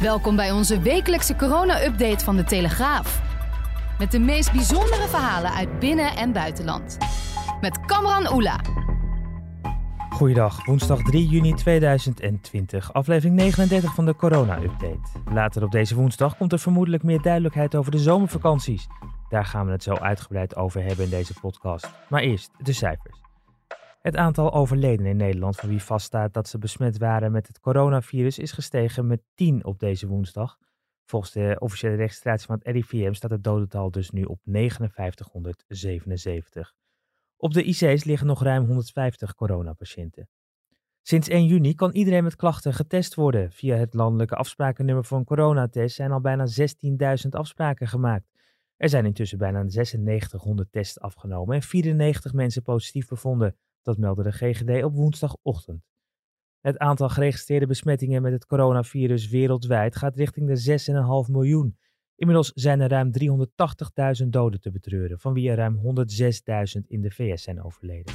Welkom bij onze wekelijkse corona-update van de Telegraaf. Met de meest bijzondere verhalen uit binnen- en buitenland. Met Kamran Oela. Goeiedag, woensdag 3 juni 2020, aflevering 39 van de corona-update. Later op deze woensdag komt er vermoedelijk meer duidelijkheid over de zomervakanties. Daar gaan we het zo uitgebreid over hebben in deze podcast. Maar eerst de cijfers. Het aantal overledenen in Nederland van wie vaststaat dat ze besmet waren met het coronavirus is gestegen met 10 op deze woensdag. Volgens de officiële registratie van het RIVM staat het dodental dus nu op 5977. Op de IC's liggen nog ruim 150 coronapatiënten. Sinds 1 juni kan iedereen met klachten getest worden. Via het landelijke afsprakennummer voor een coronatest zijn al bijna 16.000 afspraken gemaakt. Er zijn intussen bijna 9600 tests afgenomen en 94 mensen positief bevonden. Dat meldde de GGD op woensdagochtend. Het aantal geregistreerde besmettingen met het coronavirus wereldwijd gaat richting de 6,5 miljoen. Inmiddels zijn er ruim 380.000 doden te betreuren, van wie er ruim 106.000 in de VS zijn overleden.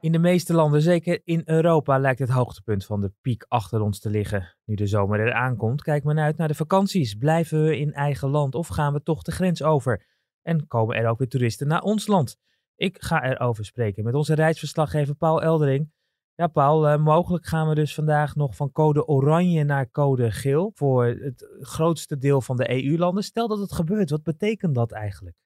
In de meeste landen, zeker in Europa, lijkt het hoogtepunt van de piek achter ons te liggen. Nu de zomer eraan komt, kijkt men uit naar de vakanties. Blijven we in eigen land of gaan we toch de grens over? En komen er ook weer toeristen naar ons land? Ik ga erover spreken met onze reisverslaggever Paul Eldering. Ja, Paul, uh, mogelijk gaan we dus vandaag nog van code oranje naar code geel voor het grootste deel van de EU-landen. Stel dat het gebeurt, wat betekent dat eigenlijk?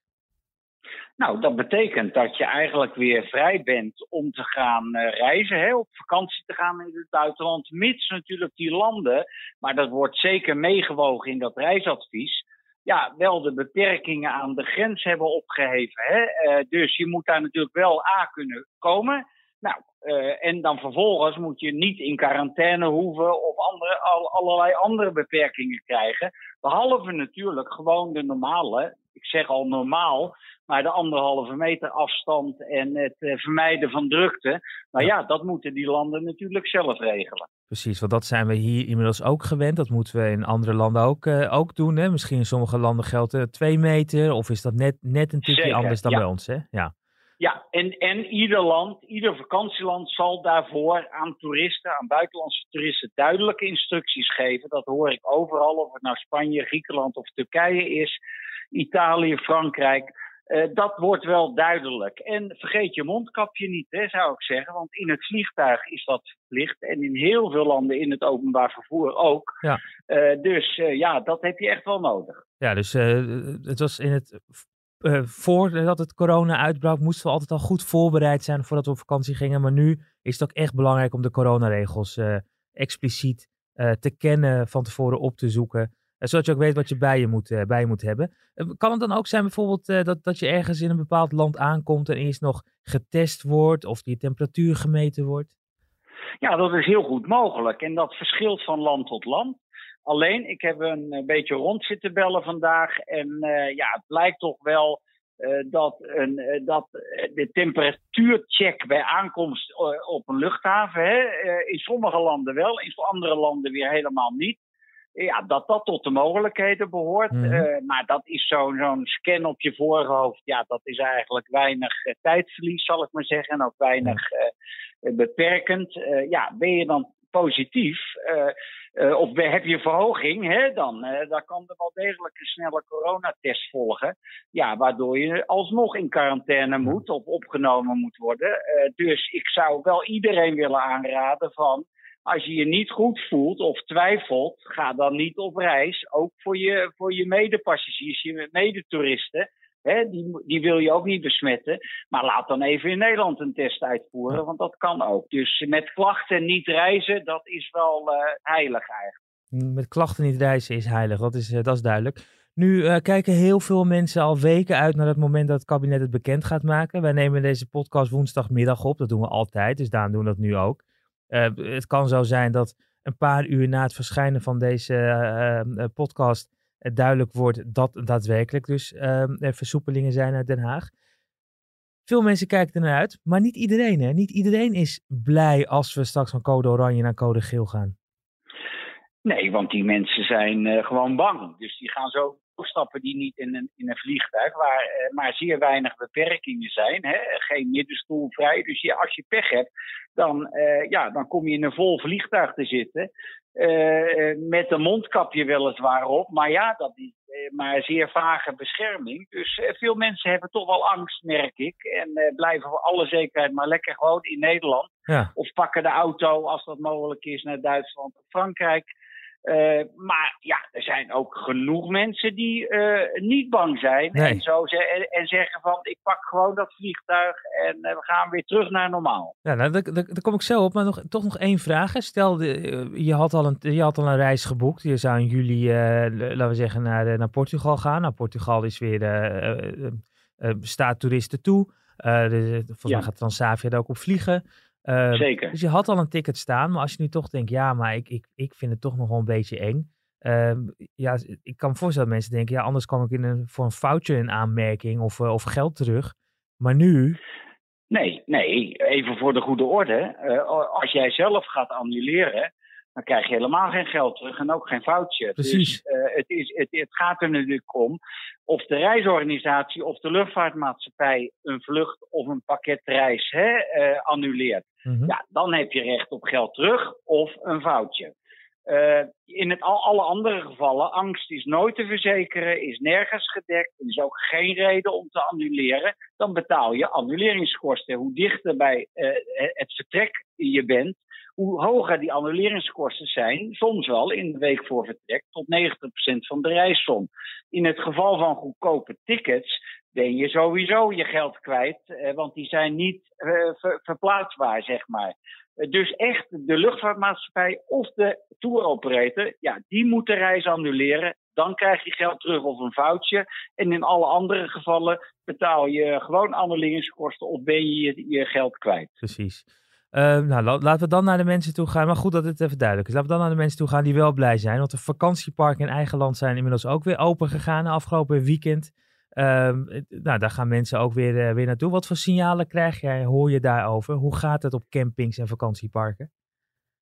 Nou, dat betekent dat je eigenlijk weer vrij bent om te gaan uh, reizen, hè, op vakantie te gaan in het buitenland, mits natuurlijk die landen, maar dat wordt zeker meegewogen in dat reisadvies, ja, wel de beperkingen aan de grens hebben opgeheven. Hè? Uh, dus je moet daar natuurlijk wel A kunnen komen. Nou, uh, en dan vervolgens moet je niet in quarantaine hoeven of andere, al, allerlei andere beperkingen krijgen. Behalve natuurlijk gewoon de normale, ik zeg al normaal, maar de anderhalve meter afstand en het uh, vermijden van drukte. Nou ja. ja, dat moeten die landen natuurlijk zelf regelen. Precies, want dat zijn we hier inmiddels ook gewend. Dat moeten we in andere landen ook, uh, ook doen. Hè? Misschien in sommige landen geldt uh, twee meter, of is dat net, net een tikje anders dan ja. bij ons? Hè? Ja. Ja, en, en ieder land, ieder vakantieland zal daarvoor aan toeristen, aan buitenlandse toeristen, duidelijke instructies geven. Dat hoor ik overal, of het nou Spanje, Griekenland of Turkije is, Italië, Frankrijk. Uh, dat wordt wel duidelijk. En vergeet je mondkapje niet, hè, zou ik zeggen. Want in het vliegtuig is dat verplicht. En in heel veel landen in het openbaar vervoer ook. Ja. Uh, dus uh, ja, dat heb je echt wel nodig. Ja, dus het was in het voordat het corona uitbrak, moesten we altijd al goed voorbereid zijn voordat we op vakantie gingen. Maar nu is het ook echt belangrijk om de coronaregels expliciet te kennen, van tevoren op te zoeken. Zodat je ook weet wat je bij je moet, bij je moet hebben. kan het dan ook zijn bijvoorbeeld dat, dat je ergens in een bepaald land aankomt en eerst nog getest wordt of die temperatuur gemeten wordt? Ja, dat is heel goed mogelijk. En dat verschilt van land tot land. Alleen, ik heb een beetje rond zitten bellen vandaag. En ja, het blijkt toch wel dat, een, dat de temperatuurcheck bij aankomst op een luchthaven, hè, in sommige landen wel, in andere landen weer helemaal niet. Ja, dat dat tot de mogelijkheden behoort. Mhm. Mm-hmm. maar dat is zo'n zo'n scan op je voorhoofd. Ja, dat is eigenlijk weinig tijdverlies, zal ik maar zeggen. En ook weinig beperkend. ja, ben je dan positief, uh, uh, of heb je verhoging, hè, dan, uh, dan kan er wel degelijk een snelle coronatest volgen. Ja, waardoor je alsnog in quarantaine moet of opgenomen moet worden. dus ik zou wel iedereen willen aanraden van. Als je je niet goed voelt of twijfelt, ga dan niet op reis. Ook voor je, voor je medepassagiers, je medetoeristen. Hè, die, die wil je ook niet besmetten. Maar laat dan even in Nederland een test uitvoeren, want dat kan ook. Dus met klachten niet reizen, dat is wel uh, heilig eigenlijk. Met klachten niet reizen is heilig, dat is, uh, dat is duidelijk. Nu uh, kijken heel veel mensen al weken uit naar het moment dat het kabinet het bekend gaat maken. Wij nemen deze podcast woensdagmiddag op, dat doen we altijd, dus daarom doen we dat nu ook. Het kan zo zijn dat een paar uur na het verschijnen van deze podcast duidelijk wordt dat daadwerkelijk dus er versoepelingen zijn uit Den Haag. Veel mensen kijken er naar uit, maar niet iedereen. Hè? Niet iedereen is blij als we straks van code oranje naar code geel gaan. Nee, want die mensen zijn uh, gewoon bang. Dus die gaan zo stappen die niet in een, in een vliegtuig, waar uh, maar zeer weinig beperkingen zijn. Hè? Geen middenstoel vrij. Dus ja, als je pech hebt, dan, uh, ja, dan kom je in een vol vliegtuig te zitten. met een mondkapje weliswaar op. Maar ja, dat is maar zeer vage bescherming. Dus veel mensen hebben toch wel angst, merk ik. En blijven voor alle zekerheid maar lekker gewoon in Nederland. Ja. Of pakken de auto, als dat mogelijk is, naar Duitsland of Frankrijk. Uh, maar ja, er zijn ook genoeg mensen die uh, niet bang zijn. En, zo ze en, zeggen van ik pak gewoon dat vliegtuig en uh, we gaan weer terug naar normaal. Ja, nou, daar, daar, daar kom ik zo op. Maar nog, toch nog één vraag. Stel, de, je, had al een, je had al een reis geboekt. Je zou in juli, laten we zeggen, naar, naar Portugal gaan. Nou, Portugal is weer, staat toeristen toe. volgens mij gaat Transavia daar ook op vliegen. Ehm, Zeker. Dus je had al een ticket staan, maar als je nu toch denkt, ja, maar ik, ik, ik vind het toch nog wel een beetje eng. Ehm, ja, ik kan me voorstellen dat mensen denken, ja, anders kwam ik in een, voor een foutje in aanmerking of, uh, of geld terug. Maar nu... Nee, nee, even voor de goede orde. Uh, als jij zelf gaat annuleren, dan krijg je helemaal geen geld terug en ook geen foutje. Precies. Dus, uh, het, is, het, het, gaat er natuurlijk om of de reisorganisatie of de luchtvaartmaatschappij een vlucht of een pakketreis hè, uh, annuleert. Mm-hmm. Ja, dan heb je recht op geld terug of een foutje. Uh, in het, al, alle andere gevallen, angst is nooit te verzekeren, is nergens gedekt. Is ook geen reden om te annuleren. Dan betaal je annuleringskosten. Hoe dichter bij uh, het vertrek je bent, hoe hoger die annuleringskosten zijn, soms wel in de week voor vertrek tot 90% van de reissom. In het geval van goedkope tickets ben je sowieso je geld kwijt, eh, want die zijn niet eh, ver, verplaatsbaar, zeg maar. Eh, dus echt de luchtvaartmaatschappij of de touroperator, ja, die moeten de reis annuleren. Dan krijg je geld terug of een foutje. En in alle andere gevallen betaal je gewoon annuleringskosten of ben je je, je geld kwijt. Precies. Uh, nou, laten we dan naar de mensen toe gaan. Maar goed dat het even duidelijk is. Laten we dan naar de mensen toe gaan die wel blij zijn. Want de vakantieparken in eigen land zijn inmiddels ook weer open gegaan afgelopen weekend. Uh, nou, daar gaan mensen ook weer, uh, weer naartoe. Wat voor signalen krijg jij, hoor je daarover? Hoe gaat het op campings en vakantieparken?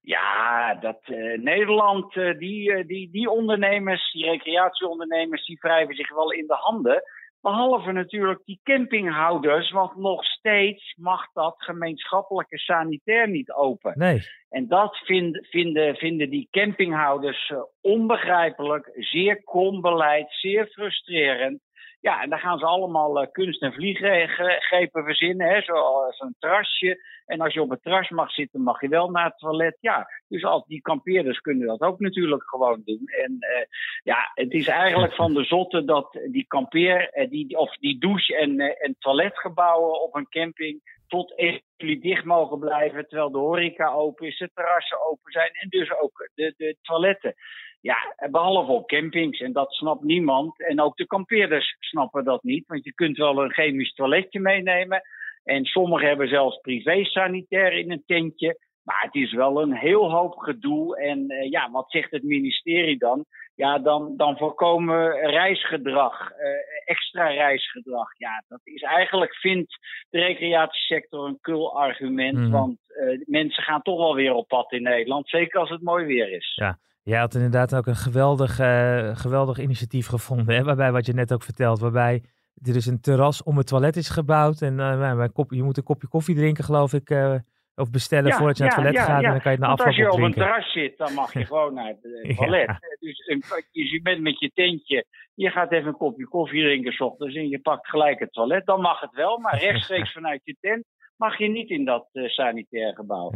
Ja, dat uh, Nederland, die, die, die ondernemers, die recreatieondernemers, die wrijven zich wel in de handen. Behalve natuurlijk die campinghouders, want nog steeds mag dat gemeenschappelijke sanitair niet open. Nee. En dat vind, vinden, vinden die campinghouders onbegrijpelijk, zeer krom beleid, zeer frustrerend. Ja, en dan gaan ze allemaal uh, kunst- en vlieggrepen verzinnen, hè, zoals een terrasje. En als je op het terras mag zitten, mag je wel naar het toilet. Ja, dus al die kampeerders kunnen dat ook natuurlijk gewoon doen. En uh, ja, het is eigenlijk van de zotte dat die kampeer, die, of die douche- en, en toiletgebouwen op een camping tot jullie dicht mogen blijven, terwijl de horeca open is, de terrassen open zijn en dus ook de, de toiletten. Ja, behalve op campings. En dat snapt niemand. En ook de kampeerders snappen dat niet. Want je kunt wel een chemisch toiletje meenemen. En sommigen hebben zelfs privé-sanitair in een tentje. Maar het is wel een heel hoop gedoe. En uh, ja, wat zegt het ministerie dan? Ja, dan, dan voorkomen reisgedrag, uh, extra reisgedrag. Ja, dat is eigenlijk, vindt de recreatiesector een kul argument. Mm. Want uh, mensen gaan toch wel weer op pad in Nederland. Zeker als het mooi weer is. Ja, Jij had inderdaad ook een geweldig, uh, geweldig initiatief gevonden. Hè? Waarbij, wat je net ook vertelt, waarbij er dus een terras om het toilet is gebouwd. En uh, kop, je moet een kopje koffie drinken, geloof ik. Uh, of bestellen ja, voordat je ja, naar het toilet ja, gaat. En dan kan je het na afloop als je op een terras zit, dan mag je gewoon naar het toilet. Dus, dus je bent met je tentje. Je gaat even een kopje koffie drinken s ochtends. En je pakt gelijk het toilet. Dan mag het wel. Maar rechtstreeks vanuit je tent mag je niet in dat sanitair gebouw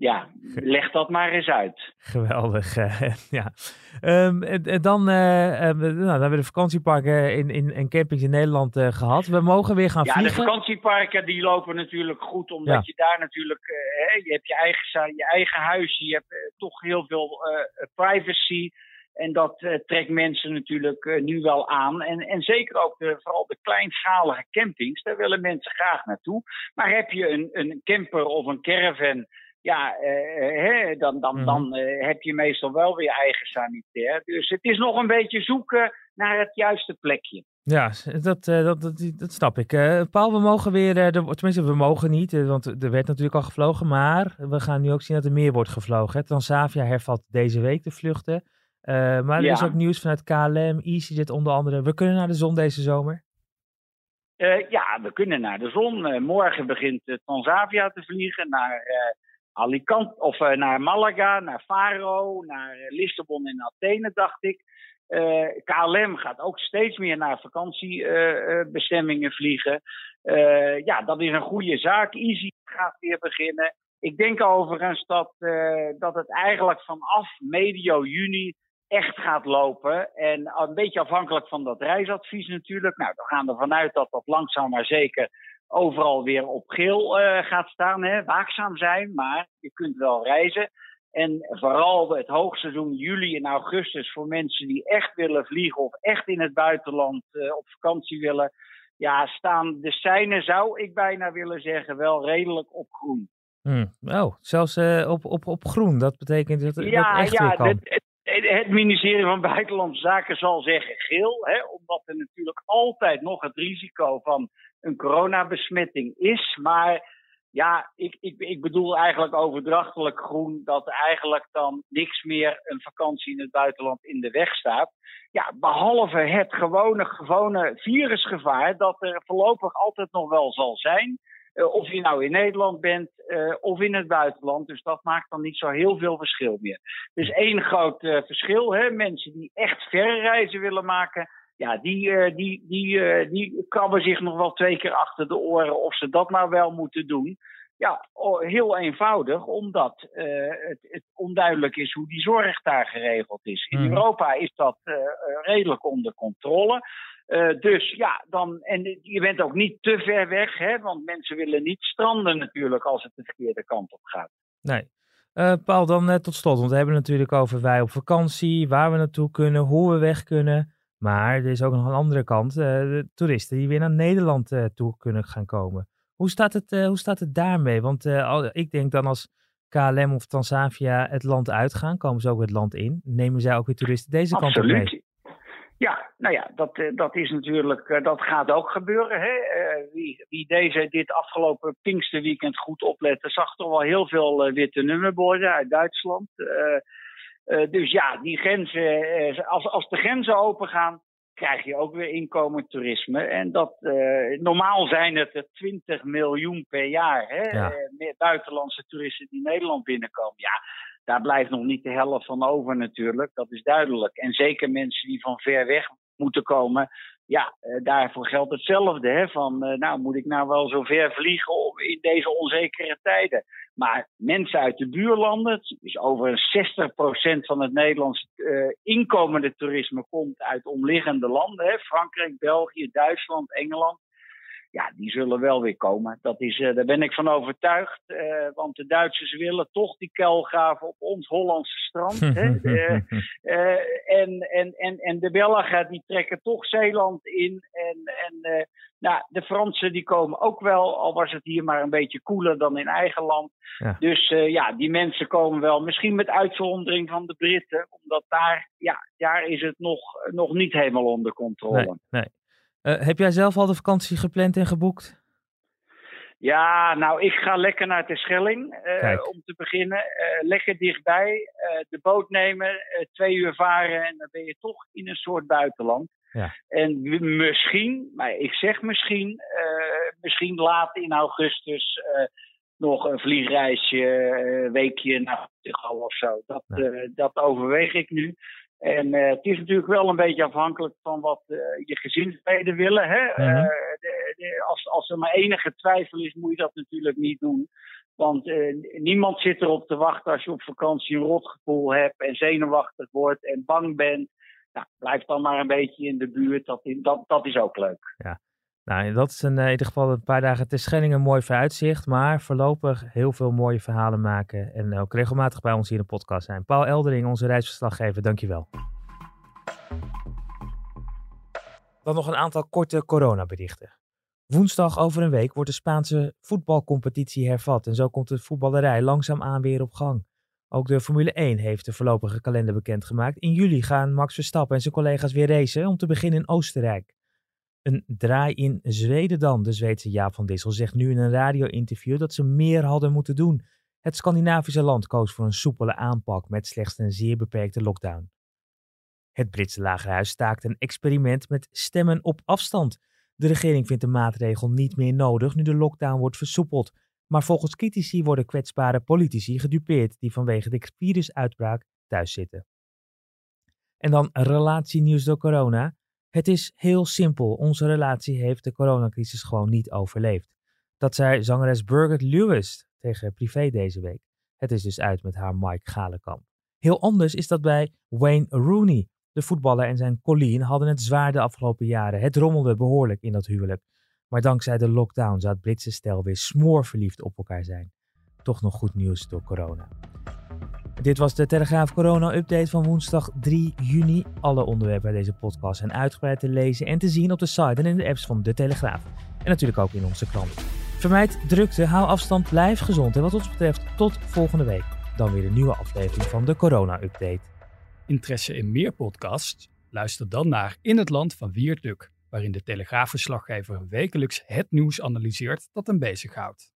ja, leg dat maar eens uit. Geweldig, uh, ja. Um, en dan, uh, uh, nou, dan hebben we de vakantieparken in, in, en campings in Nederland gehad. We mogen weer gaan ja, vliegen. Ja, de vakantieparken die lopen natuurlijk goed, omdat ja. je daar natuurlijk, hè, je hebt je eigen, je eigen huis, je hebt toch heel veel privacy. En dat trekt mensen natuurlijk nu wel aan. En, en zeker ook de, vooral de kleinschalige campings, daar willen mensen graag naartoe. Maar heb je een, een camper of een caravan ja, hè, dan, dan, Mhm. dan eh, heb je meestal wel weer eigen sanitair. Dus het is nog een beetje zoeken naar het juiste plekje. Ja, dat, eh, dat, dat, dat snap ik. Eh Paul, we mogen weer, eh, de- tenminste we mogen niet, eh, want er werd natuurlijk al gevlogen, maar we gaan nu ook zien dat er meer wordt gevlogen. Hè. Transavia hervat deze week de vluchten. Eh, maar er Ja. is ook nieuws vanuit KLM, EasyJet onder andere. We kunnen naar de zon deze zomer. Eh, ja, we kunnen naar de zon. Eh, morgen begint eh, Transavia te vliegen naar eh, Alicante of eh, naar Malaga, naar Faro, naar eh, Lissabon en Athene, dacht ik. Eh, KLM gaat ook steeds meer naar vakantiebestemmingen vliegen. Ja, dat is een goede zaak. Easy gaat weer beginnen. Ik denk overigens dat, dat het eigenlijk vanaf medio juni echt gaat lopen. En een beetje afhankelijk van dat reisadvies natuurlijk. Nou, we gaan ervan uit dat dat langzaam maar zeker overal weer op geel eh, gaat staan. Hè. Waakzaam zijn, maar je kunt wel reizen. En vooral het hoogseizoen juli en augustus voor mensen die echt willen vliegen of echt in het buitenland eh, op vakantie willen. Ja, staan de seinen, zou ik bijna willen zeggen, wel redelijk op groen. Hm. Oh, zelfs eh, op, op, op groen. Dat betekent dat, dat echt ja, weer kan. Het, het, ministerie van Buitenlandse Zaken zal zeggen geel, hè, omdat er natuurlijk altijd nog het risico van een coronabesmetting is. Maar ja, ik, ik, ik bedoel eigenlijk overdrachtelijk groen, dat eigenlijk dan niks meer een vakantie in het buitenland in de weg staat. Ja, behalve het gewone, gewone virusgevaar dat er voorlopig altijd nog wel zal zijn. Uh, of je nou in Nederland bent uh, of in het buitenland. Dus dat maakt dan niet zo heel veel verschil meer. Dus één groot uh, verschil. Hè? Mensen die echt verre reizen willen maken. Ja, die, die, die, die krabben zich nog wel twee keer achter de oren of ze dat nou wel moeten doen. Ja, heel eenvoudig, omdat het, het, onduidelijk is hoe die zorg daar geregeld is. In Mhm. Europa is dat redelijk onder controle. Uh, dus ja, dan, en je bent ook niet te ver weg, hè, want mensen willen niet stranden natuurlijk als het de verkeerde kant op gaat. Nee. Paul, dan uh, tot slot, want we hebben het natuurlijk over wij op vakantie, waar we naartoe kunnen, hoe we weg kunnen. Maar er is ook nog een andere kant, de toeristen die weer naar Nederland toe kunnen gaan komen. Hoe staat het, hoe staat het daarmee? Want ik denk dan als KLM of Transavia het land uitgaan, komen ze ook het land in. Nemen zij ook weer toeristen deze Absoluut. kant op mee? Ja, nou ja, dat, dat is natuurlijk, dat gaat ook gebeuren. Hè? Wie, wie deze, dit afgelopen Pinksterweekend goed oplette, zag toch wel heel veel witte nummerborden uit Duitsland. Uh, dus ja, die grenzen, als, als de grenzen open gaan, krijg je ook weer inkomend toerisme. En dat, normaal zijn het er 20 miljoen per jaar, hè? Ja. buitenlandse toeristen die Nederland binnenkomen. Ja, daar blijft nog niet de helft van over natuurlijk, dat is duidelijk. En zeker mensen die van ver weg moeten komen, ja, uh, daarvoor geldt hetzelfde. Hè? Van, uh, nou, moet ik nou wel zo ver vliegen in deze onzekere tijden? Maar mensen uit de buurlanden, dus over 60% van het Nederlandse uh, inkomende toerisme komt uit omliggende landen, hè? Frankrijk, België, Duitsland, Engeland ja, die zullen wel weer komen. Dat is, uh, daar ben ik van overtuigd. Uh, want de Duitsers willen toch die kuil graven op ons Hollandse strand. hè? Uh, en, en, en, en de Belgen die trekken toch Zeeland in. En, en nou, de Fransen die komen ook wel, al was het hier maar een beetje koeler dan in eigen land. Ja. Dus ja, die mensen komen wel. Misschien met uitzondering van de Britten. Omdat daar, ja, daar is het nog, nog niet helemaal onder controle. Nee, nee. Uh, heb jij zelf al de vakantie gepland en geboekt? Ja, nou, ik ga lekker naar de Schelling uh, om te beginnen. Uh, lekker dichtbij, de boot nemen, twee uur varen en dan ben je toch in een soort buitenland. Ja. En misschien, maar ik zeg misschien, misschien laat in augustus nog een vliegreisje, een weekje naar Portugal of zo. Dat, ja. dat overweeg ik nu. En uh, het is natuurlijk wel een beetje afhankelijk van wat uh, je gezinsleden willen. Hè? Mm -hmm. uh, de, de, als, als er maar enige twijfel is, moet je dat natuurlijk niet doen. Want niemand zit erop te wachten als je op vakantie een rotgevoel hebt en zenuwachtig wordt en bang bent. Nou, blijf dan maar een beetje in de buurt. Dat, dat, dat is ook leuk. Ja. Nou, dat is in ieder geval een paar dagen ter Schelling een mooi vooruitzicht. Maar voorlopig heel veel mooie verhalen maken. En ook regelmatig bij ons hier in de podcast zijn. Paul Eldering, onze reisverslaggever, dankjewel. Dan nog een aantal korte coronaberichten. Woensdag over een week wordt de Spaanse voetbalcompetitie hervat en zo komt de voetballerij langzaamaan weer op gang. Ook de Formule 1 heeft de voorlopige kalender bekendgemaakt. In juli gaan Max Verstappen en zijn collega's weer racen om te beginnen in Oostenrijk. Een draai in Zweden dan. De Zweedse Jaap van Dissel zegt nu in een radio-interview dat ze meer hadden moeten doen. Het Scandinavische land koos voor een soepele aanpak met slechts een zeer beperkte lockdown. Het Britse lagerhuis staakt een experiment met stemmen op afstand. De regering vindt de maatregel niet meer nodig nu de lockdown wordt versoepeld. Maar volgens critici worden kwetsbare politici gedupeerd die vanwege de virusuitbraak thuis zitten. En dan relatienieuws door corona. Het is heel simpel. Onze relatie heeft de coronacrisis gewoon niet overleefd. Dat zei zangeres Birgit Lewis tegen Privé deze week. Het is dus uit met haar Mike Galenkamp. Heel anders is dat bij Wayne Rooney. De voetballer en zijn Colleen hadden het zwaar de afgelopen jaren. Het rommelde behoorlijk in dat huwelijk. Maar dankzij de lockdown zou het Britse stel weer smoorverliefd op elkaar zijn. Toch nog goed nieuws door corona. Dit was de Telegraaf Corona Update van woensdag 3 juni. Alle onderwerpen bij deze podcast zijn uitgebreid te lezen en te zien op de site en in de apps van de Telegraaf. En natuurlijk ook in onze krant. Vermijd drukte, hou afstand, blijf gezond. En wat ons betreft, tot volgende week. Dan weer een nieuwe aflevering van de Corona Update. Interesse in meer podcasts? Luister dan naar In het Land van Wierduk, waarin de Telegraafverslaggever wekelijks het nieuws analyseert dat hem bezighoudt.